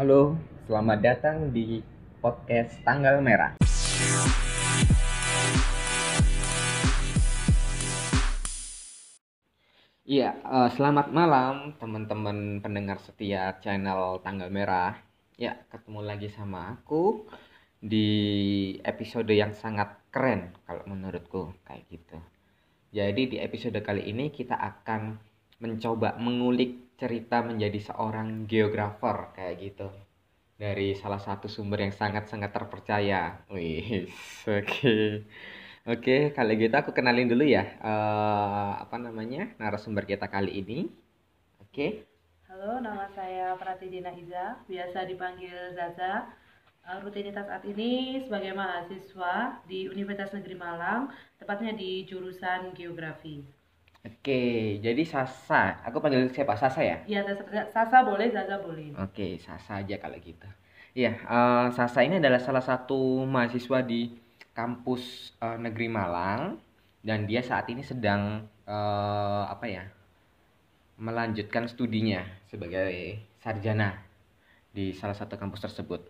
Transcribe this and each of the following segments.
Halo, selamat datang di podcast Tanggal Merah. Iya, eh, selamat malam teman-teman pendengar setia channel Tanggal Merah. Ya, ketemu lagi sama aku di episode yang sangat keren kalau menurutku kayak gitu. Jadi di episode kali ini kita akan mencoba mengulik cerita menjadi seorang geografer kayak gitu dari salah satu sumber yang sangat-sangat terpercaya. Wih, oke. Oke, kalau gitu aku kenalin dulu ya eh, apa namanya narasumber kita kali ini. Oke, Halo, nama saya Pratidina Iza, biasa dipanggil Zaza. Eh, Rutinitas saat ini sebagai mahasiswa di Universitas Negeri Malang, tepatnya di jurusan Geografi. Oke. Jadi Sasa, aku panggil siapa? Sasa ya? Iya, Sasa boleh, Zaza boleh. Oke, Sasa aja kalau gitu. Iya, eh, Sasa ini adalah salah satu mahasiswa di kampus eh, Negeri Malang dan dia saat ini sedang eh, apa ya? melanjutkan studinya sebagai sarjana di salah satu kampus tersebut.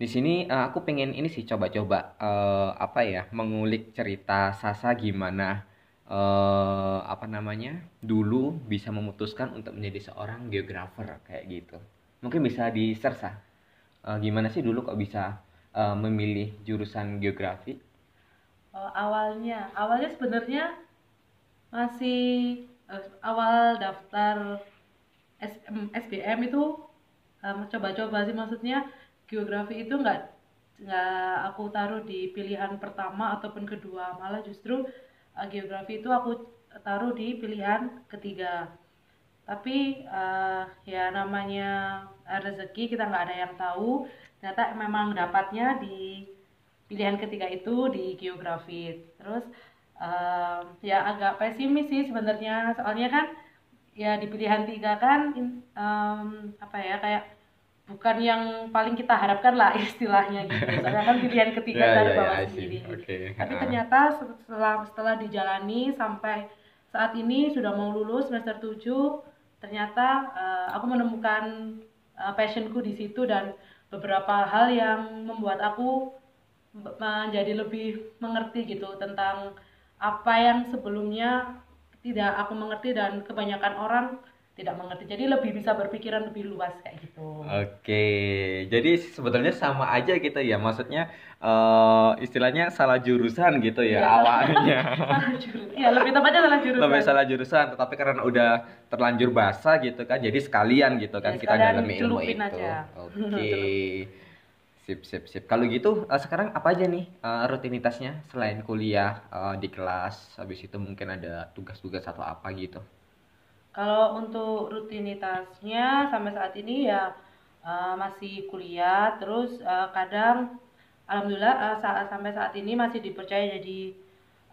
Di sini eh, aku pengen ini sih coba-coba eh, apa ya? mengulik cerita Sasa gimana eh, apa namanya? dulu bisa memutuskan untuk menjadi seorang geografer kayak gitu. Mungkin bisa di-share Sa. Eh, gimana sih dulu kok bisa eh, memilih jurusan geografi? Eh, awalnya, awalnya sebenarnya masih eh, awal daftar SM SBM itu coba-coba sih maksudnya geografi itu nggak nggak aku taruh di pilihan pertama ataupun kedua malah justru eh, geografi itu aku taruh di pilihan ketiga. Tapi eh, ya namanya rezeki kita nggak ada yang tahu. Ternyata memang dapatnya di pilihan ketiga itu di geografi. Terus em, ya agak pesimis sih sebenarnya. Soalnya kan ya di pilihan tiga kan em, apa ya kayak bukan yang paling kita harapkan lah istilahnya gitu soalnya kan pilihan ketiga Ya, dari ya, ya, bawah see. sendiri Oke. tapi ternyata setelah setelah dijalani sampai saat ini sudah mau lulus semester 7 ternyata eh, aku menemukan eh, passionku di situ dan beberapa hal yang membuat aku menjadi lebih mengerti gitu tentang apa yang sebelumnya tidak aku mengerti dan kebanyakan orang tidak mengerti. Jadi lebih bisa berpikiran lebih luas kayak gitu. Oke, jadi sebetulnya sama aja gitu ya. Maksudnya eh, istilahnya salah jurusan gitu ya Iya. awalnya. Salah jurusan. Ya, lebih tepatnya salah jurusan. Lebih salah jurusan, tetapi karena udah terlanjur basah gitu kan, jadi sekalian gitu kan Ya, kita dalam ilmu itu. aja. Oke. Sip, sip, sip. Kalau gitu eh, sekarang apa aja nih eh, rutinitasnya selain kuliah eh, di kelas, habis itu mungkin ada tugas-tugas atau apa gitu. Kalau untuk rutinitasnya sampai saat ini ya eh, masih kuliah, terus eh, kadang alhamdulillah eh, saat sampai saat ini masih dipercaya jadi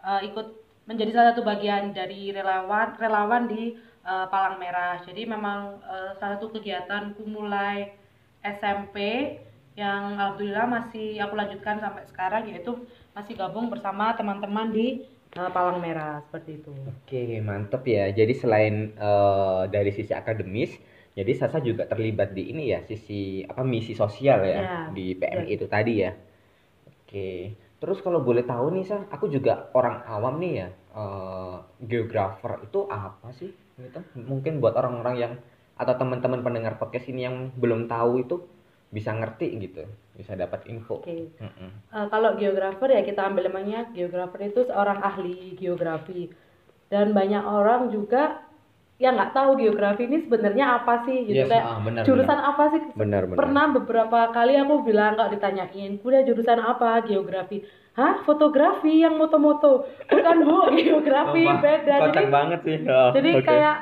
eh, ikut menjadi salah satu bagian dari relawan relawan di eh, Palang Merah. Jadi memang eh, salah satu kegiatanku mulai SMP yang alhamdulillah masih aku lanjutkan sampai sekarang yaitu masih gabung bersama teman-teman di eh, Palang Merah seperti itu. Oke, mantep ya. Jadi selain eh, dari sisi akademis, jadi Sasa juga terlibat di ini ya, sisi apa misi sosial ya Ya, di PMI itu tadi ya. Oke. Terus kalau boleh tahu nih, Sa, aku juga orang awam nih ya. eh, geografer itu apa sih? Gitu. Mungkin buat orang-orang yang atau teman-teman pendengar podcast ini yang belum tahu itu bisa ngerti gitu, bisa dapat info. Oke. Mm-mm. Eh, kalau geografer ya kita ambil namanya geografer itu seorang ahli geografi dan banyak orang juga yang nggak tahu geografi ini sebenarnya apa sih gitu Yes, kayak ah, benar, jurusan apa sih Benar, benar. pernah beberapa kali aku bilang nggak ditanyain kuliah jurusan apa geografi hah fotografi yang moto-moto bukan bu geografi Wah, beda jadi banget sih. Oh, jadi oke. kayak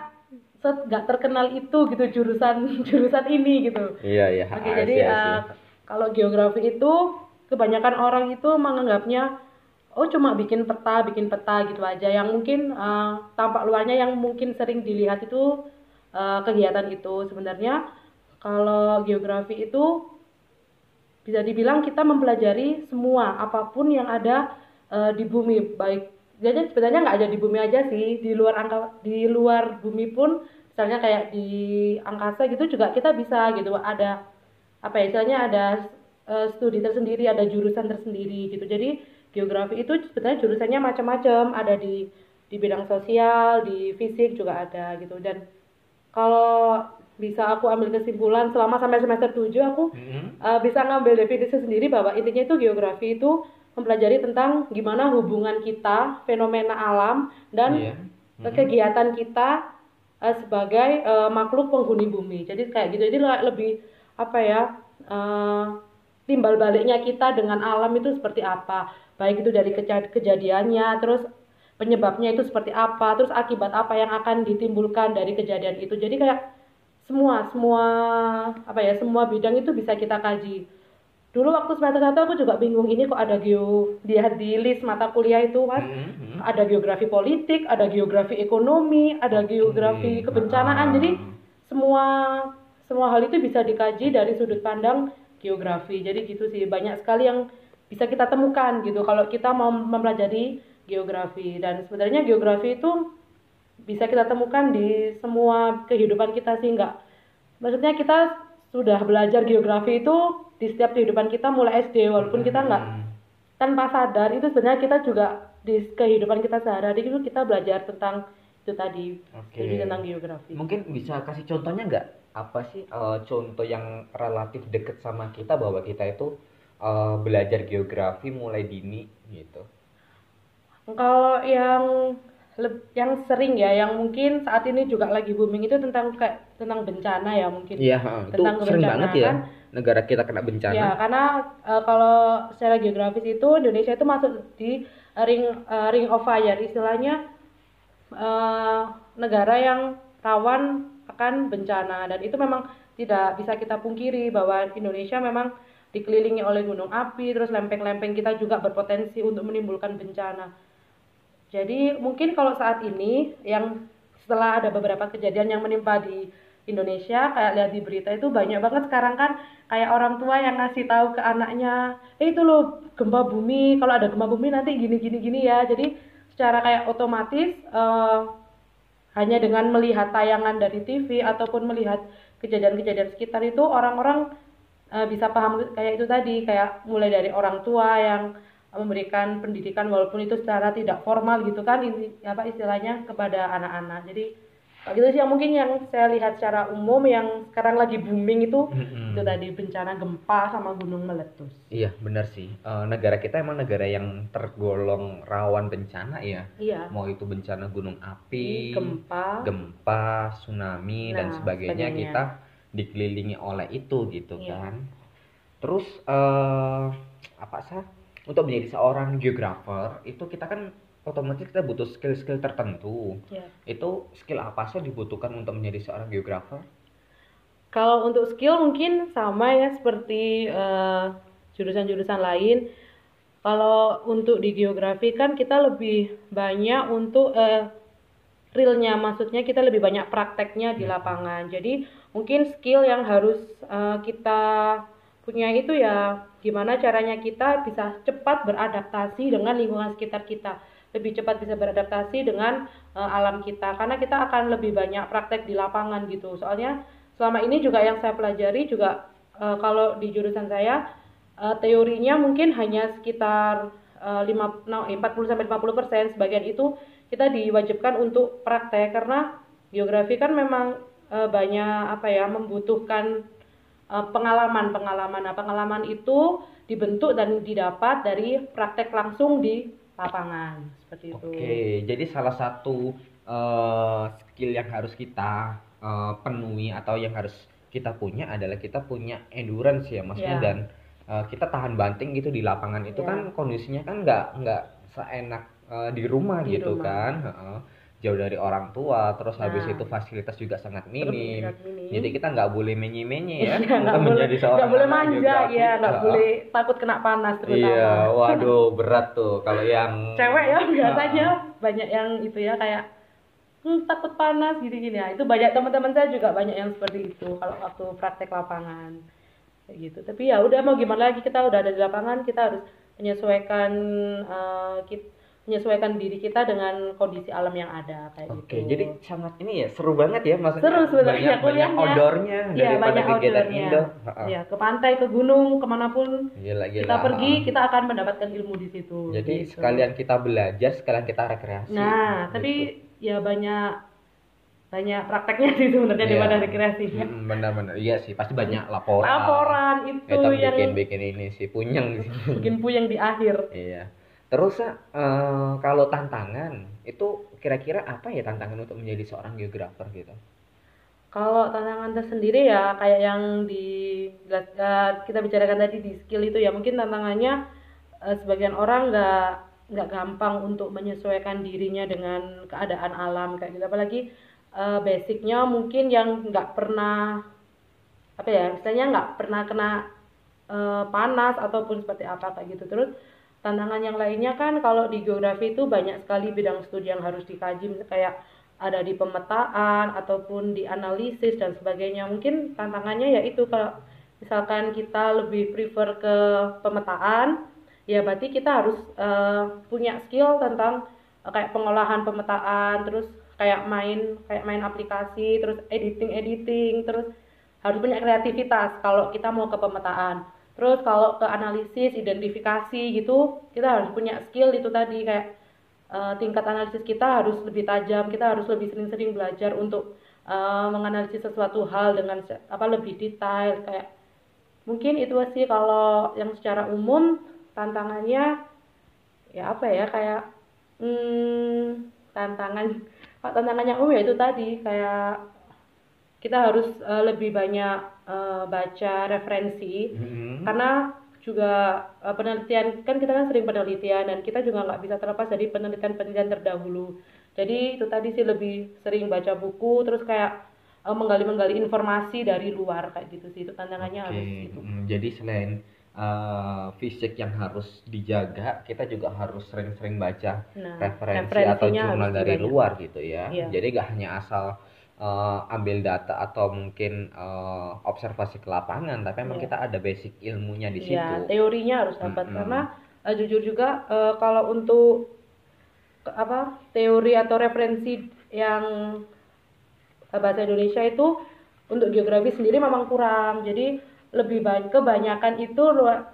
set- nggak terkenal itu gitu jurusan jurusan ini gitu Iya, iya. Oke, I jadi eh, kalau geografi itu kebanyakan orang itu menganggapnya oh cuma bikin peta, bikin peta gitu aja. Yang mungkin eh, tampak luarnya yang mungkin sering dilihat itu eh, kegiatan itu. Sebenarnya kalau geografi itu bisa dibilang kita mempelajari semua apa pun yang ada eh, di bumi, baik jadi sebenarnya nggak ada di bumi aja sih, di luar angka di luar bumi pun misalnya kayak di angkasa gitu juga kita bisa gitu ada apa ya istilahnya ada uh, studi tersendiri ada jurusan tersendiri gitu jadi geografi itu sebenarnya jurusannya macam-macam ada di di bidang sosial di fisik juga ada gitu dan kalau bisa aku ambil kesimpulan selama sampai semester 7 aku mm-hmm. uh, bisa ngambil definisi sendiri bahwa intinya itu geografi itu mempelajari tentang gimana hubungan kita fenomena alam dan yeah. mm-hmm. kegiatan kita uh, sebagai uh, makhluk penghuni bumi. Jadi kayak gitu. Jadi lebih apa ya uh, timbal baliknya kita dengan alam itu seperti apa. Baik itu dari kej- kejadiannya terus penyebabnya itu seperti apa terus akibat apa yang akan ditimbulkan dari kejadian itu. Jadi kayak semua semua apa ya semua bidang itu bisa kita kaji dulu waktu semester satu aku juga bingung ini kok ada geo dia di list mata kuliah itu mas. Mm-hmm. ada geografi politik ada geografi ekonomi ada geografi mm-hmm. kebencanaan. Jadi semua semua hal itu bisa dikaji dari sudut pandang geografi. Jadi gitu sih banyak sekali yang bisa kita temukan gitu. Kalau kita mau mempelajari geografi. Dan sebenarnya geografi itu bisa kita temukan di semua kehidupan kita sih enggak maksudnya kita sudah belajar geografi itu di setiap kehidupan kita mulai SD walaupun kita enggak hmm. tanpa sadar itu sebenarnya kita juga di kehidupan kita sehari-hari itu kita belajar tentang itu tadi okay. jadi tentang geografi. Mungkin bisa kasih contohnya enggak apa sih uh, contoh yang relatif deket sama kita bahwa kita itu uh, belajar geografi mulai dini gitu? Kalau yang yang sering ya yang mungkin saat ini juga lagi booming itu tentang kayak tentang bencana ya mungkin. Iya tentang itu sering banget ya. kan, negara kita kena bencana. Ya karena uh, kalau secara geografis itu Indonesia itu masuk di ring uh, ring of fire. Istilahnya uh, negara yang rawan akan bencana. Dan itu memang tidak bisa kita pungkiri bahwa Indonesia memang dikelilingi oleh gunung api terus lempeng-lempeng kita juga berpotensi untuk menimbulkan bencana. Jadi mungkin kalau saat ini yang setelah ada beberapa kejadian yang menimpa di Indonesia kayak lihat di berita itu banyak banget sekarang kan kayak orang tua yang ngasih tahu ke anaknya eh itu loh gempa bumi kalau ada gempa bumi nanti gini gini gini ya. Jadi secara kayak otomatis uh, hanya dengan melihat tayangan dari TV ataupun melihat kejadian-kejadian sekitar itu orang-orang uh, bisa paham kayak itu tadi kayak mulai dari orang tua yang memberikan pendidikan walaupun itu secara tidak formal gitu kan ini apa istilahnya kepada anak-anak. Jadi gitu sih yang mungkin yang saya lihat secara umum yang sekarang lagi booming itu mm-hmm. itu tadi bencana gempa sama gunung meletus. Iya benar sih. Uh, negara kita emang negara yang tergolong rawan bencana ya. Iya. Mau itu bencana gunung api gempa. gempa tsunami nah, dan sebagainya, sebagainya. kita dikelilingi oleh itu gitu iya. kan. Terus uh, apa sih? Untuk menjadi seorang geografer itu kita kan otomatis kita butuh skill-skill tertentu. Yeah. Itu skill apa sih dibutuhkan untuk menjadi seorang geografer? Kalau untuk skill mungkin sama ya seperti eh, jurusan-jurusan lain. Kalau untuk di geografi kan kita lebih banyak untuk uh, realnya, maksudnya kita lebih banyak prakteknya di iya. lapangan. Jadi mungkin skill yang harus uh, kita punya itu ya gimana caranya kita bisa cepat beradaptasi dengan lingkungan sekitar kita lebih cepat bisa beradaptasi dengan uh, alam kita. Karena kita akan lebih banyak praktek di lapangan gitu. Soalnya selama ini juga yang saya pelajari juga uh, kalau di jurusan saya uh, teorinya mungkin hanya sekitar uh, 5, no, 40 sampai 50 persen. Sebagian itu kita diwajibkan untuk praktek. Karena geografi kan memang uh, banyak apa ya membutuhkan pengalaman-pengalaman. Nah, pengalaman itu dibentuk dan didapat dari praktek langsung di lapangan seperti itu. Oke, jadi salah satu uh, skill yang harus kita uh, penuhi atau yang harus kita punya adalah kita punya endurance ya maksudnya yeah. dan uh, kita tahan banting gitu di lapangan itu yeah. kan kondisinya kan nggak nggak seenak uh, di rumah di gitu rumah. kan. Uh, jauh dari orang tua terus nah. habis itu fasilitas juga sangat minim, minim. jadi kita nggak boleh menye-menye ya iya, nggak boleh nggak boleh manja ya nggak boleh takut kena panas terutama. Iya waduh berat tuh kalau yang cewek ya biasanya banyak yang itu ya kayak hmm, takut panas gini-gini. Ya itu banyak teman-teman saya juga banyak yang seperti itu kalau waktu praktek lapangan. Kayak gitu. Tapi ya udah mau gimana lagi kita udah ada di lapangan kita harus menyesuaikan uh, kita menyesuaikan diri kita dengan kondisi alam yang ada kayak Oke, gitu. jadi sangat ini ya seru banget ya maksudnya. Seru sebenarnya banyak, banyak outdoornya Iya, daripada banyak kegiatan indoor. Ya, ke pantai, ke gunung, ke mana pun Gila, gila. kita pergi, kita akan mendapatkan ilmu di situ. Jadi gitu. sekalian kita belajar, sekalian kita rekreasi. Nah, gitu. tapi ya banyak banyak prakteknya sih sebenarnya Iya. daripada rekreasinya. Mm, benar-benar iya sih pasti banyak laporan. Laporan itu Kita yang bikin bikin ini sih sini. bikin puyeng di akhir. Iya. Terus eh, kalau tantangan itu kira-kira apa ya tantangan untuk menjadi seorang geografer gitu? Kalau tantangan tersendiri ya kayak yang di eh, kita bicarakan tadi di skill itu ya mungkin tantangannya eh, sebagian orang nggak nggak gampang untuk menyesuaikan dirinya dengan keadaan alam kayak gitu apalagi eh, basicnya mungkin yang nggak pernah apa ya misalnya nggak pernah kena eh, panas ataupun seperti apa kayak gitu terus tantangan yang lainnya kan kalau di geografi itu banyak sekali bidang studi yang harus dikaji kayak ada di pemetaan ataupun di analisis dan sebagainya. Mungkin tantangannya ya itu kalau misalkan kita lebih prefer ke pemetaan ya berarti kita harus eh, punya skill tentang eh, kayak pengolahan pemetaan terus kayak main kayak main aplikasi terus editing editing terus harus punya kreativitas kalau kita mau ke pemetaan terus kalau ke analisis identifikasi gitu kita harus punya skill itu tadi kayak eh, tingkat analisis kita harus lebih tajam kita harus lebih sering-sering belajar untuk eh, menganalisis sesuatu hal dengan apa lebih detail kayak mungkin itu sih kalau yang secara umum tantangannya ya apa ya kayak hmm, tantangan kalau tantangan yang umum ya itu tadi kayak kita harus eh, lebih banyak eh, baca referensi Mm-hmm. karena juga eh, penelitian kan kita kan sering penelitian dan kita juga nggak bisa terlepas dari penelitian-penelitian terdahulu jadi itu tadi sih lebih sering baca buku terus kayak eh, menggali-menggali informasi dari luar kayak gitu sih itu tantangannya Oke, harus gitu jadi selain eh, fisik yang harus dijaga, kita juga harus sering-sering baca nah referensi atau jurnal dari luar gitu ya. Iya. Jadi gak hanya asal eh, ambil data atau mungkin eh, observasi ke lapangan, tapi emang Iya. kita ada basic ilmunya di Ya, situ. teorinya harus dapat Mm-mm. karena eh, jujur juga eh, kalau untuk apa teori atau referensi yang bahasa Indonesia itu untuk geografi sendiri memang kurang. Jadi lebih banyak kebanyakan itu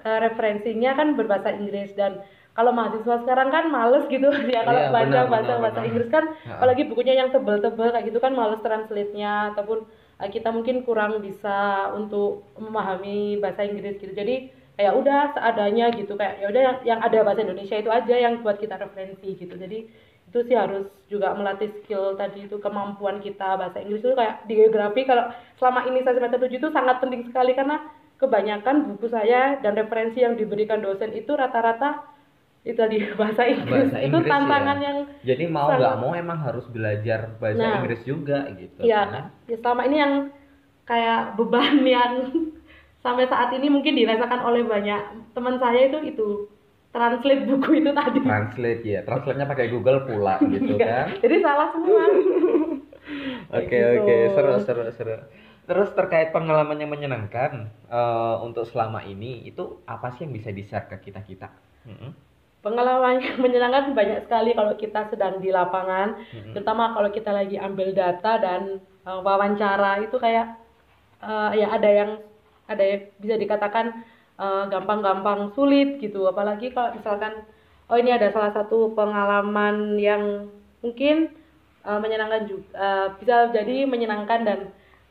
referensinya kan berbahasa Inggris dan kalau mahasiswa sekarang kan males gitu ya kalau Iya, baca benar, bahasa benar, bahasa benar. Inggris kan Ha. apalagi bukunya yang tebel-tebel kayak gitu kan males translate-nya ataupun eh, kita mungkin kurang bisa untuk memahami bahasa Inggris gitu jadi kayak udah seadanya gitu kayak ya udah yang, yang ada bahasa Indonesia itu aja yang buat kita referensi gitu jadi itu sih harus juga melatih skill tadi itu kemampuan kita bahasa Inggris itu kayak di geografi kalau selama ini saya semester 7 itu sangat penting sekali karena kebanyakan buku saya dan referensi yang diberikan dosen itu rata-rata itu tadi bahasa Inggris, Bahasa itu Inggris, tantangan ya. yang Jadi mau nggak mau emang harus belajar bahasa Nah. Inggris juga gitu. ya, kan? ya selama ini yang kayak beban yang sampai saat ini mungkin dirasakan oleh banyak teman saya itu itu translate buku itu tadi Translate ya, translate-nya pakai Google pula gitu Iya. kan. jadi salah semua Oke Kayak oke gitu. seru seru seru. Terus terkait pengalaman yang menyenangkan eh, untuk selama ini itu apa sih yang bisa di-share ke kita kita? Pengalaman yang menyenangkan banyak sekali kalau kita sedang di lapangan Mm-mm. terutama kalau kita lagi ambil data dan uh, wawancara itu kayak uh, ya ada yang ada yang bisa dikatakan uh, gampang-gampang sulit gitu apalagi kalau misalkan oh ini ada salah satu pengalaman yang mungkin uh, menyenangkan juga bisa jadi menyenangkan dan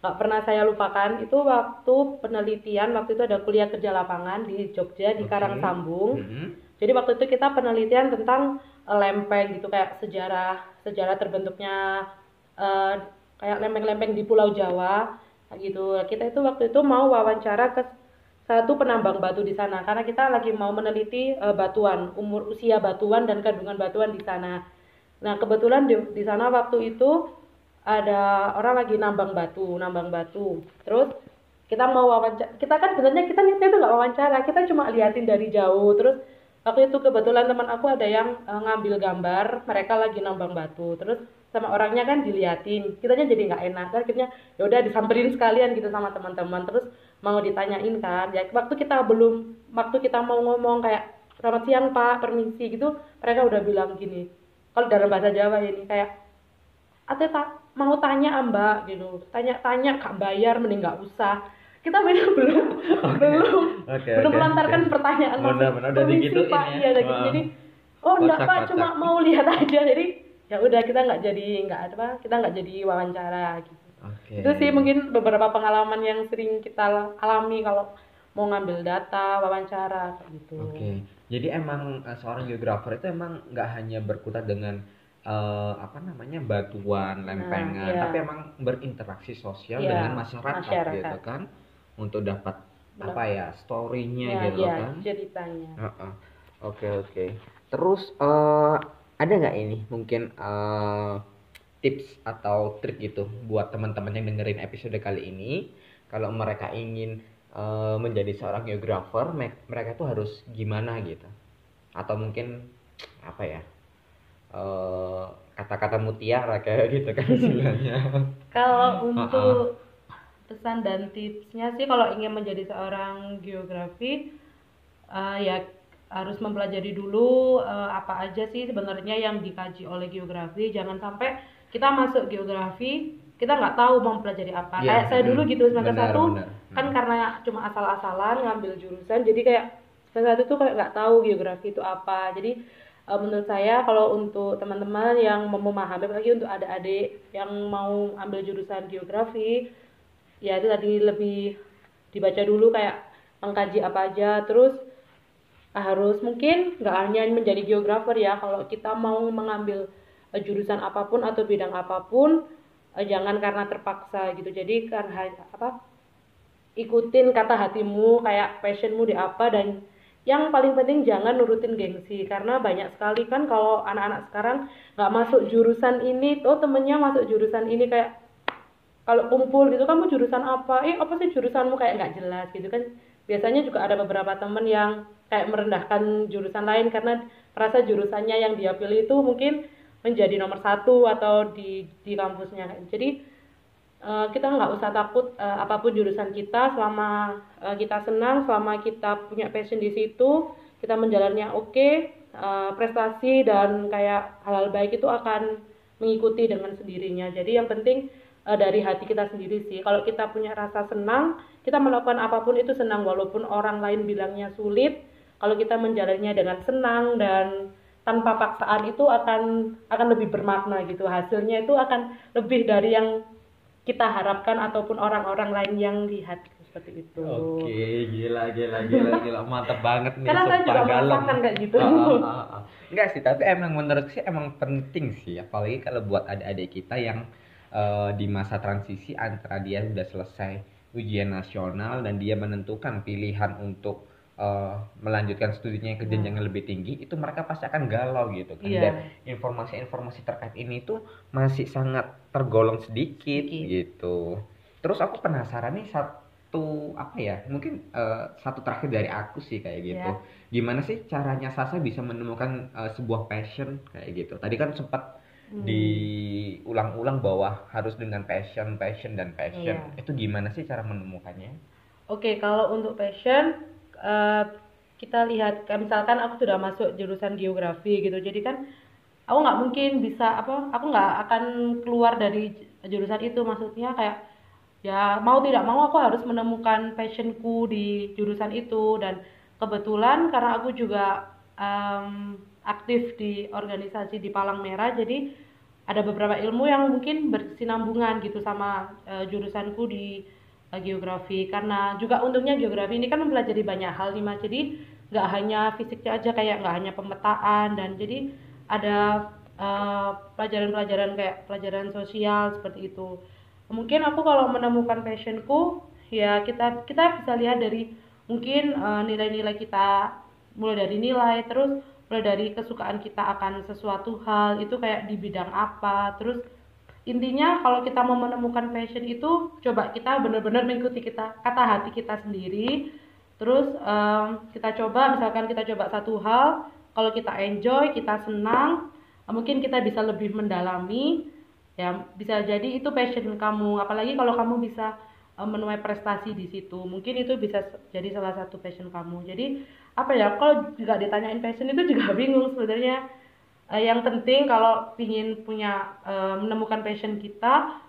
nggak pernah saya lupakan itu waktu penelitian waktu itu ada kuliah kerja lapangan di Jogja di Oke. Karangsambung Mm-mm. Jadi waktu itu kita penelitian tentang eh, lempeng gitu kayak sejarah sejarah terbentuknya eh, kayak lempeng-lempeng di Pulau Jawa gitu. Kita itu waktu itu mau wawancara ke satu penambang batu di sana karena kita lagi mau meneliti eh, batuan, umur usia batuan dan kandungan batuan di sana. Nah, kebetulan di, di sana waktu itu ada orang lagi nambang batu, nambang batu. Terus kita mau wawancara, kita kan sebenarnya kita niatnya itu nggak wawancara, kita cuma liatin dari jauh. Terus waktu itu kebetulan teman aku ada yang eh, ngambil gambar, mereka lagi nambang batu. Terus sama orangnya kan diliatin, kitanya jadi nggak enak. Terus akhirnya ya udah disamperin sekalian gitu sama teman-teman. Terus mau ditanyain kan, ya waktu kita belum, waktu kita mau ngomong kayak selamat siang pak permisi gitu mereka udah bilang gini kalau dalam bahasa Jawa ini kayak atau tak mau tanya mbak gitu tanya-tanya kak bayar mending nggak usah kita belum belum Oke, belum oke, melantarkan oke. pertanyaan langsung, benar, udah "Permisi, digituin pak ya. iya gitu. Wah. jadi oh enggak pak kocak. cuma mau lihat aja jadi ya udah kita nggak jadi nggak apa kita nggak jadi wawancara gitu Oke. itu sih mungkin beberapa pengalaman yang sering kita alami kalau mau ngambil data wawancara gitu Oke, jadi emang eh, seorang geografer itu emang nggak hanya berkutat dengan eh, apa namanya batuan, lempengan, iya. tapi emang berinteraksi sosial Iya, dengan masyarakat, masyarakat. gitu kan, untuk dapat apa ya story-nya ya, gitu ya, kan. ceritanya. Oke oke. Terus eh, ada nggak ini mungkin eh, tips atau trik gitu buat teman-teman yang dengerin episode kali ini kalau mereka ingin eh, menjadi seorang geografer me- mereka tuh harus gimana gitu atau mungkin apa ya kata-kata mutiara kayak gitu kan istilahnya Kalau untuk pesan dan tipsnya sih kalau ingin menjadi seorang geografi eh, ya harus mempelajari dulu eh, apa aja sih sebenarnya yang dikaji oleh geografi. Jangan sampai kita masuk geografi kita nggak tahu mau mempelajari apa. Iya, Kayak saya dulu gitu semester benar, satu benar. kan karena cuma asal-asalan ngambil jurusan jadi kayak semester satu tuh kayak nggak tahu geografi itu apa. Jadi eh, menurut saya kalau untuk teman-teman yang mau memahami apalagi untuk adik-adik yang mau ambil jurusan geografi ya itu tadi lebih dibaca dulu kayak mengkaji apa aja terus ah, harus mungkin nggak hanya menjadi geografer ya kalau kita mau mengambil eh, jurusan apa pun atau bidang apa pun eh, jangan karena terpaksa gitu. Jadi karena apa ikutin kata hatimu kayak passionmu di apa dan yang paling penting jangan nurutin gengsi. Karena banyak sekali kan kalau anak-anak sekarang nggak masuk jurusan ini oh temennya masuk jurusan ini kayak kalau kumpul gitu kamu jurusan apa? Eh apa sih jurusanmu? Kayak nggak jelas gitu kan. Biasanya juga ada beberapa temen yang kayak merendahkan jurusan lain karena merasa jurusannya yang dia pilih itu mungkin menjadi nomor satu atau di di kampusnya. Jadi eh, kita nggak usah takut eh, apa pun jurusan kita selama eh, kita senang selama kita punya passion di situ kita menjalannya oke eh, prestasi dan kayak hal-hal baik itu akan mengikuti dengan sendirinya. Jadi yang penting eh, dari hati kita sendiri sih kalau kita punya rasa senang kita melakukan apa pun itu senang walaupun orang lain bilangnya sulit kalau kita menjalannya dengan senang dan tanpa paksaan itu akan akan lebih bermakna gitu hasilnya itu akan lebih dari yang kita harapkan ataupun orang-orang lain yang lihat seperti itu. Oke, gila, gila, gila, gila, mantap banget nih. Karena saya juga merasakan kayak gitu. Ah, ah, ah, ah. Enggak sih, tapi emang menurut sih emang penting sih, apalagi kalau buat adik-adik kita yang eh, di masa transisi antara dia sudah selesai ujian nasional dan dia menentukan pilihan untuk eh, melanjutkan studinya ke jenjang yang lebih tinggi, itu mereka pasti akan galau gitu kan. Iya. Dan informasi-informasi terkait ini tuh masih sangat tergolong sedikit, Sedikit. gitu. Terus aku penasaran nih satu apa ya? Mungkin eh, satu terakhir dari aku sih kayak gitu. Ya. Gimana sih caranya Sasa bisa menemukan eh, sebuah passion kayak gitu? Tadi kan sempat Hmm. diulang-ulang bahwa harus dengan passion, passion dan passion. Iya. Itu gimana sih cara menemukannya? Oke, kalau untuk passion eh, kita lihat kayak misalkan aku sudah masuk jurusan geografi gitu. Jadi kan aku nggak mungkin bisa apa aku nggak akan keluar dari jurusan itu maksudnya kayak ya mau tidak mau aku harus menemukan passionku di jurusan itu dan kebetulan karena aku juga em, aktif di organisasi di Palang Merah jadi ada beberapa ilmu yang mungkin bersinambungan gitu sama eh, jurusanku di eh, geografi. Karena juga untungnya geografi ini kan mempelajari banyak hal nih Mas. Jadi nggak hanya fisiknya aja kayak nggak hanya pemetaan dan jadi ada eh, pelajaran-pelajaran kayak pelajaran sosial seperti itu. Mungkin aku kalau menemukan passionku ya kita kita bisa lihat dari mungkin nilai-nilai kita mulai dari nilai terus mulai dari kesukaan kita akan sesuatu hal itu kayak di bidang apa. Terus intinya kalau kita mau menemukan passion itu coba kita benar-benar mengikuti kita kata hati kita sendiri. Terus em, kita coba misalkan kita coba satu hal kalau kita enjoy kita senang mungkin kita bisa lebih mendalami. Ya bisa jadi itu passion kamu. Apalagi kalau kamu bisa uh, menuai prestasi di situ. Mungkin itu bisa jadi salah satu passion kamu. Jadi apa ya kalau juga ditanyain passion itu juga bingung sebenarnya. Uh, yang penting kalau ingin punya uh, menemukan passion kita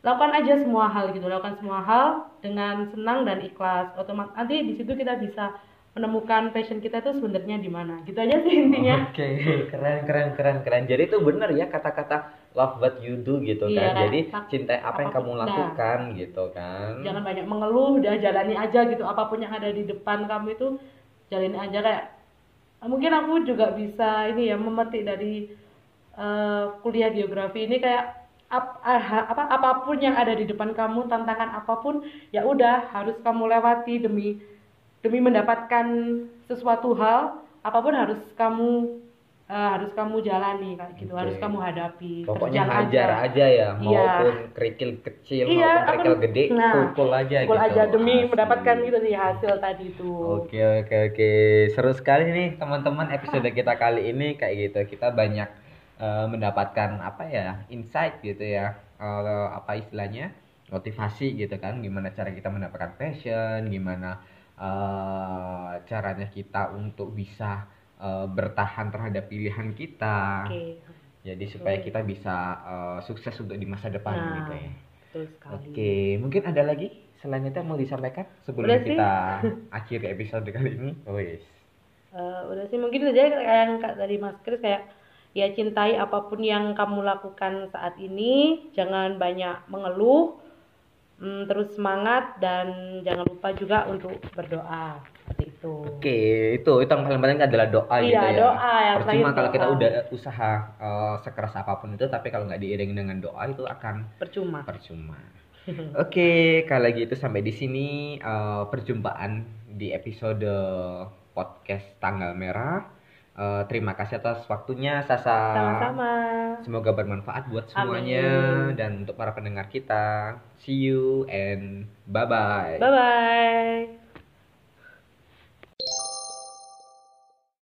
lakukan aja semua hal gitu. Lakukan semua hal dengan senang dan ikhlas. Otomatis nanti di situ kita bisa menemukan passion kita itu sebenarnya di mana. Gitu aja sih intinya. Oke, keren keren keren keren. Jadi itu benar ya kata-kata love what you do gitu Iya, kan. kan? Jadi Tak- cintai apa yang kamu. Nah. lakukan gitu kan. jangan banyak mengeluh udah jalani aja gitu apa pun yang ada di depan kamu itu jalani aja kayak mungkin aku juga bisa ini ya memetik dari eh, kuliah geografi ini kayak ap- ah- apa apa pun yang ada di depan kamu tantangan apa pun ya udah harus kamu lewati demi demi mendapatkan sesuatu hal apa pun harus kamu eh, harus kamu jalani kayak gitu Oke. harus kamu hadapi Pokoknya hajar aja ya, Iya. maupun kerikil kecil Iya, maupun kerikil aku- gede, nah, pukul aja Pukul gitu. aja demi Asik. mendapatkan gitu sih hasil tadi itu Oke oke oke seru sekali nih teman-teman episode kita kali ini kayak gitu kita banyak eh, mendapatkan apa ya insight gitu ya Eh, apa istilahnya motivasi gitu kan gimana cara kita mendapatkan passion gimana eh, caranya kita untuk bisa eh, bertahan terhadap pilihan kita Oke, jadi supaya kita bisa eh, sukses untuk di masa depan Nah, gitu ya betul sekali. Oke, mungkin ada lagi selain itu yang mau disampaikan sebelum Udah sih. kita akhiri episode kali ini? Wes. Eh, udah sih mungkin saja kayak yang kak dari Mas Kris kayak ya cintai apa pun yang kamu lakukan saat ini, jangan banyak mengeluh, mm, terus semangat dan jangan lupa juga untuk berdoa seperti itu. Oke, itu itu yang paling penting adalah doa gitu Iya, ya. doa yang Percuma kalau kita udah usaha eh, sekeras apa pun itu, tapi kalau nggak diiringi dengan doa itu akan Percuma. percuma. Oke, kalau gitu sampai di sini eh, perjumpaan di episode podcast tanggal merah. Eh, terima kasih atas waktunya Sasa. Sama-sama. Semoga bermanfaat buat semuanya Amin. dan untuk para pendengar kita. See you and bye bye. Bye bye.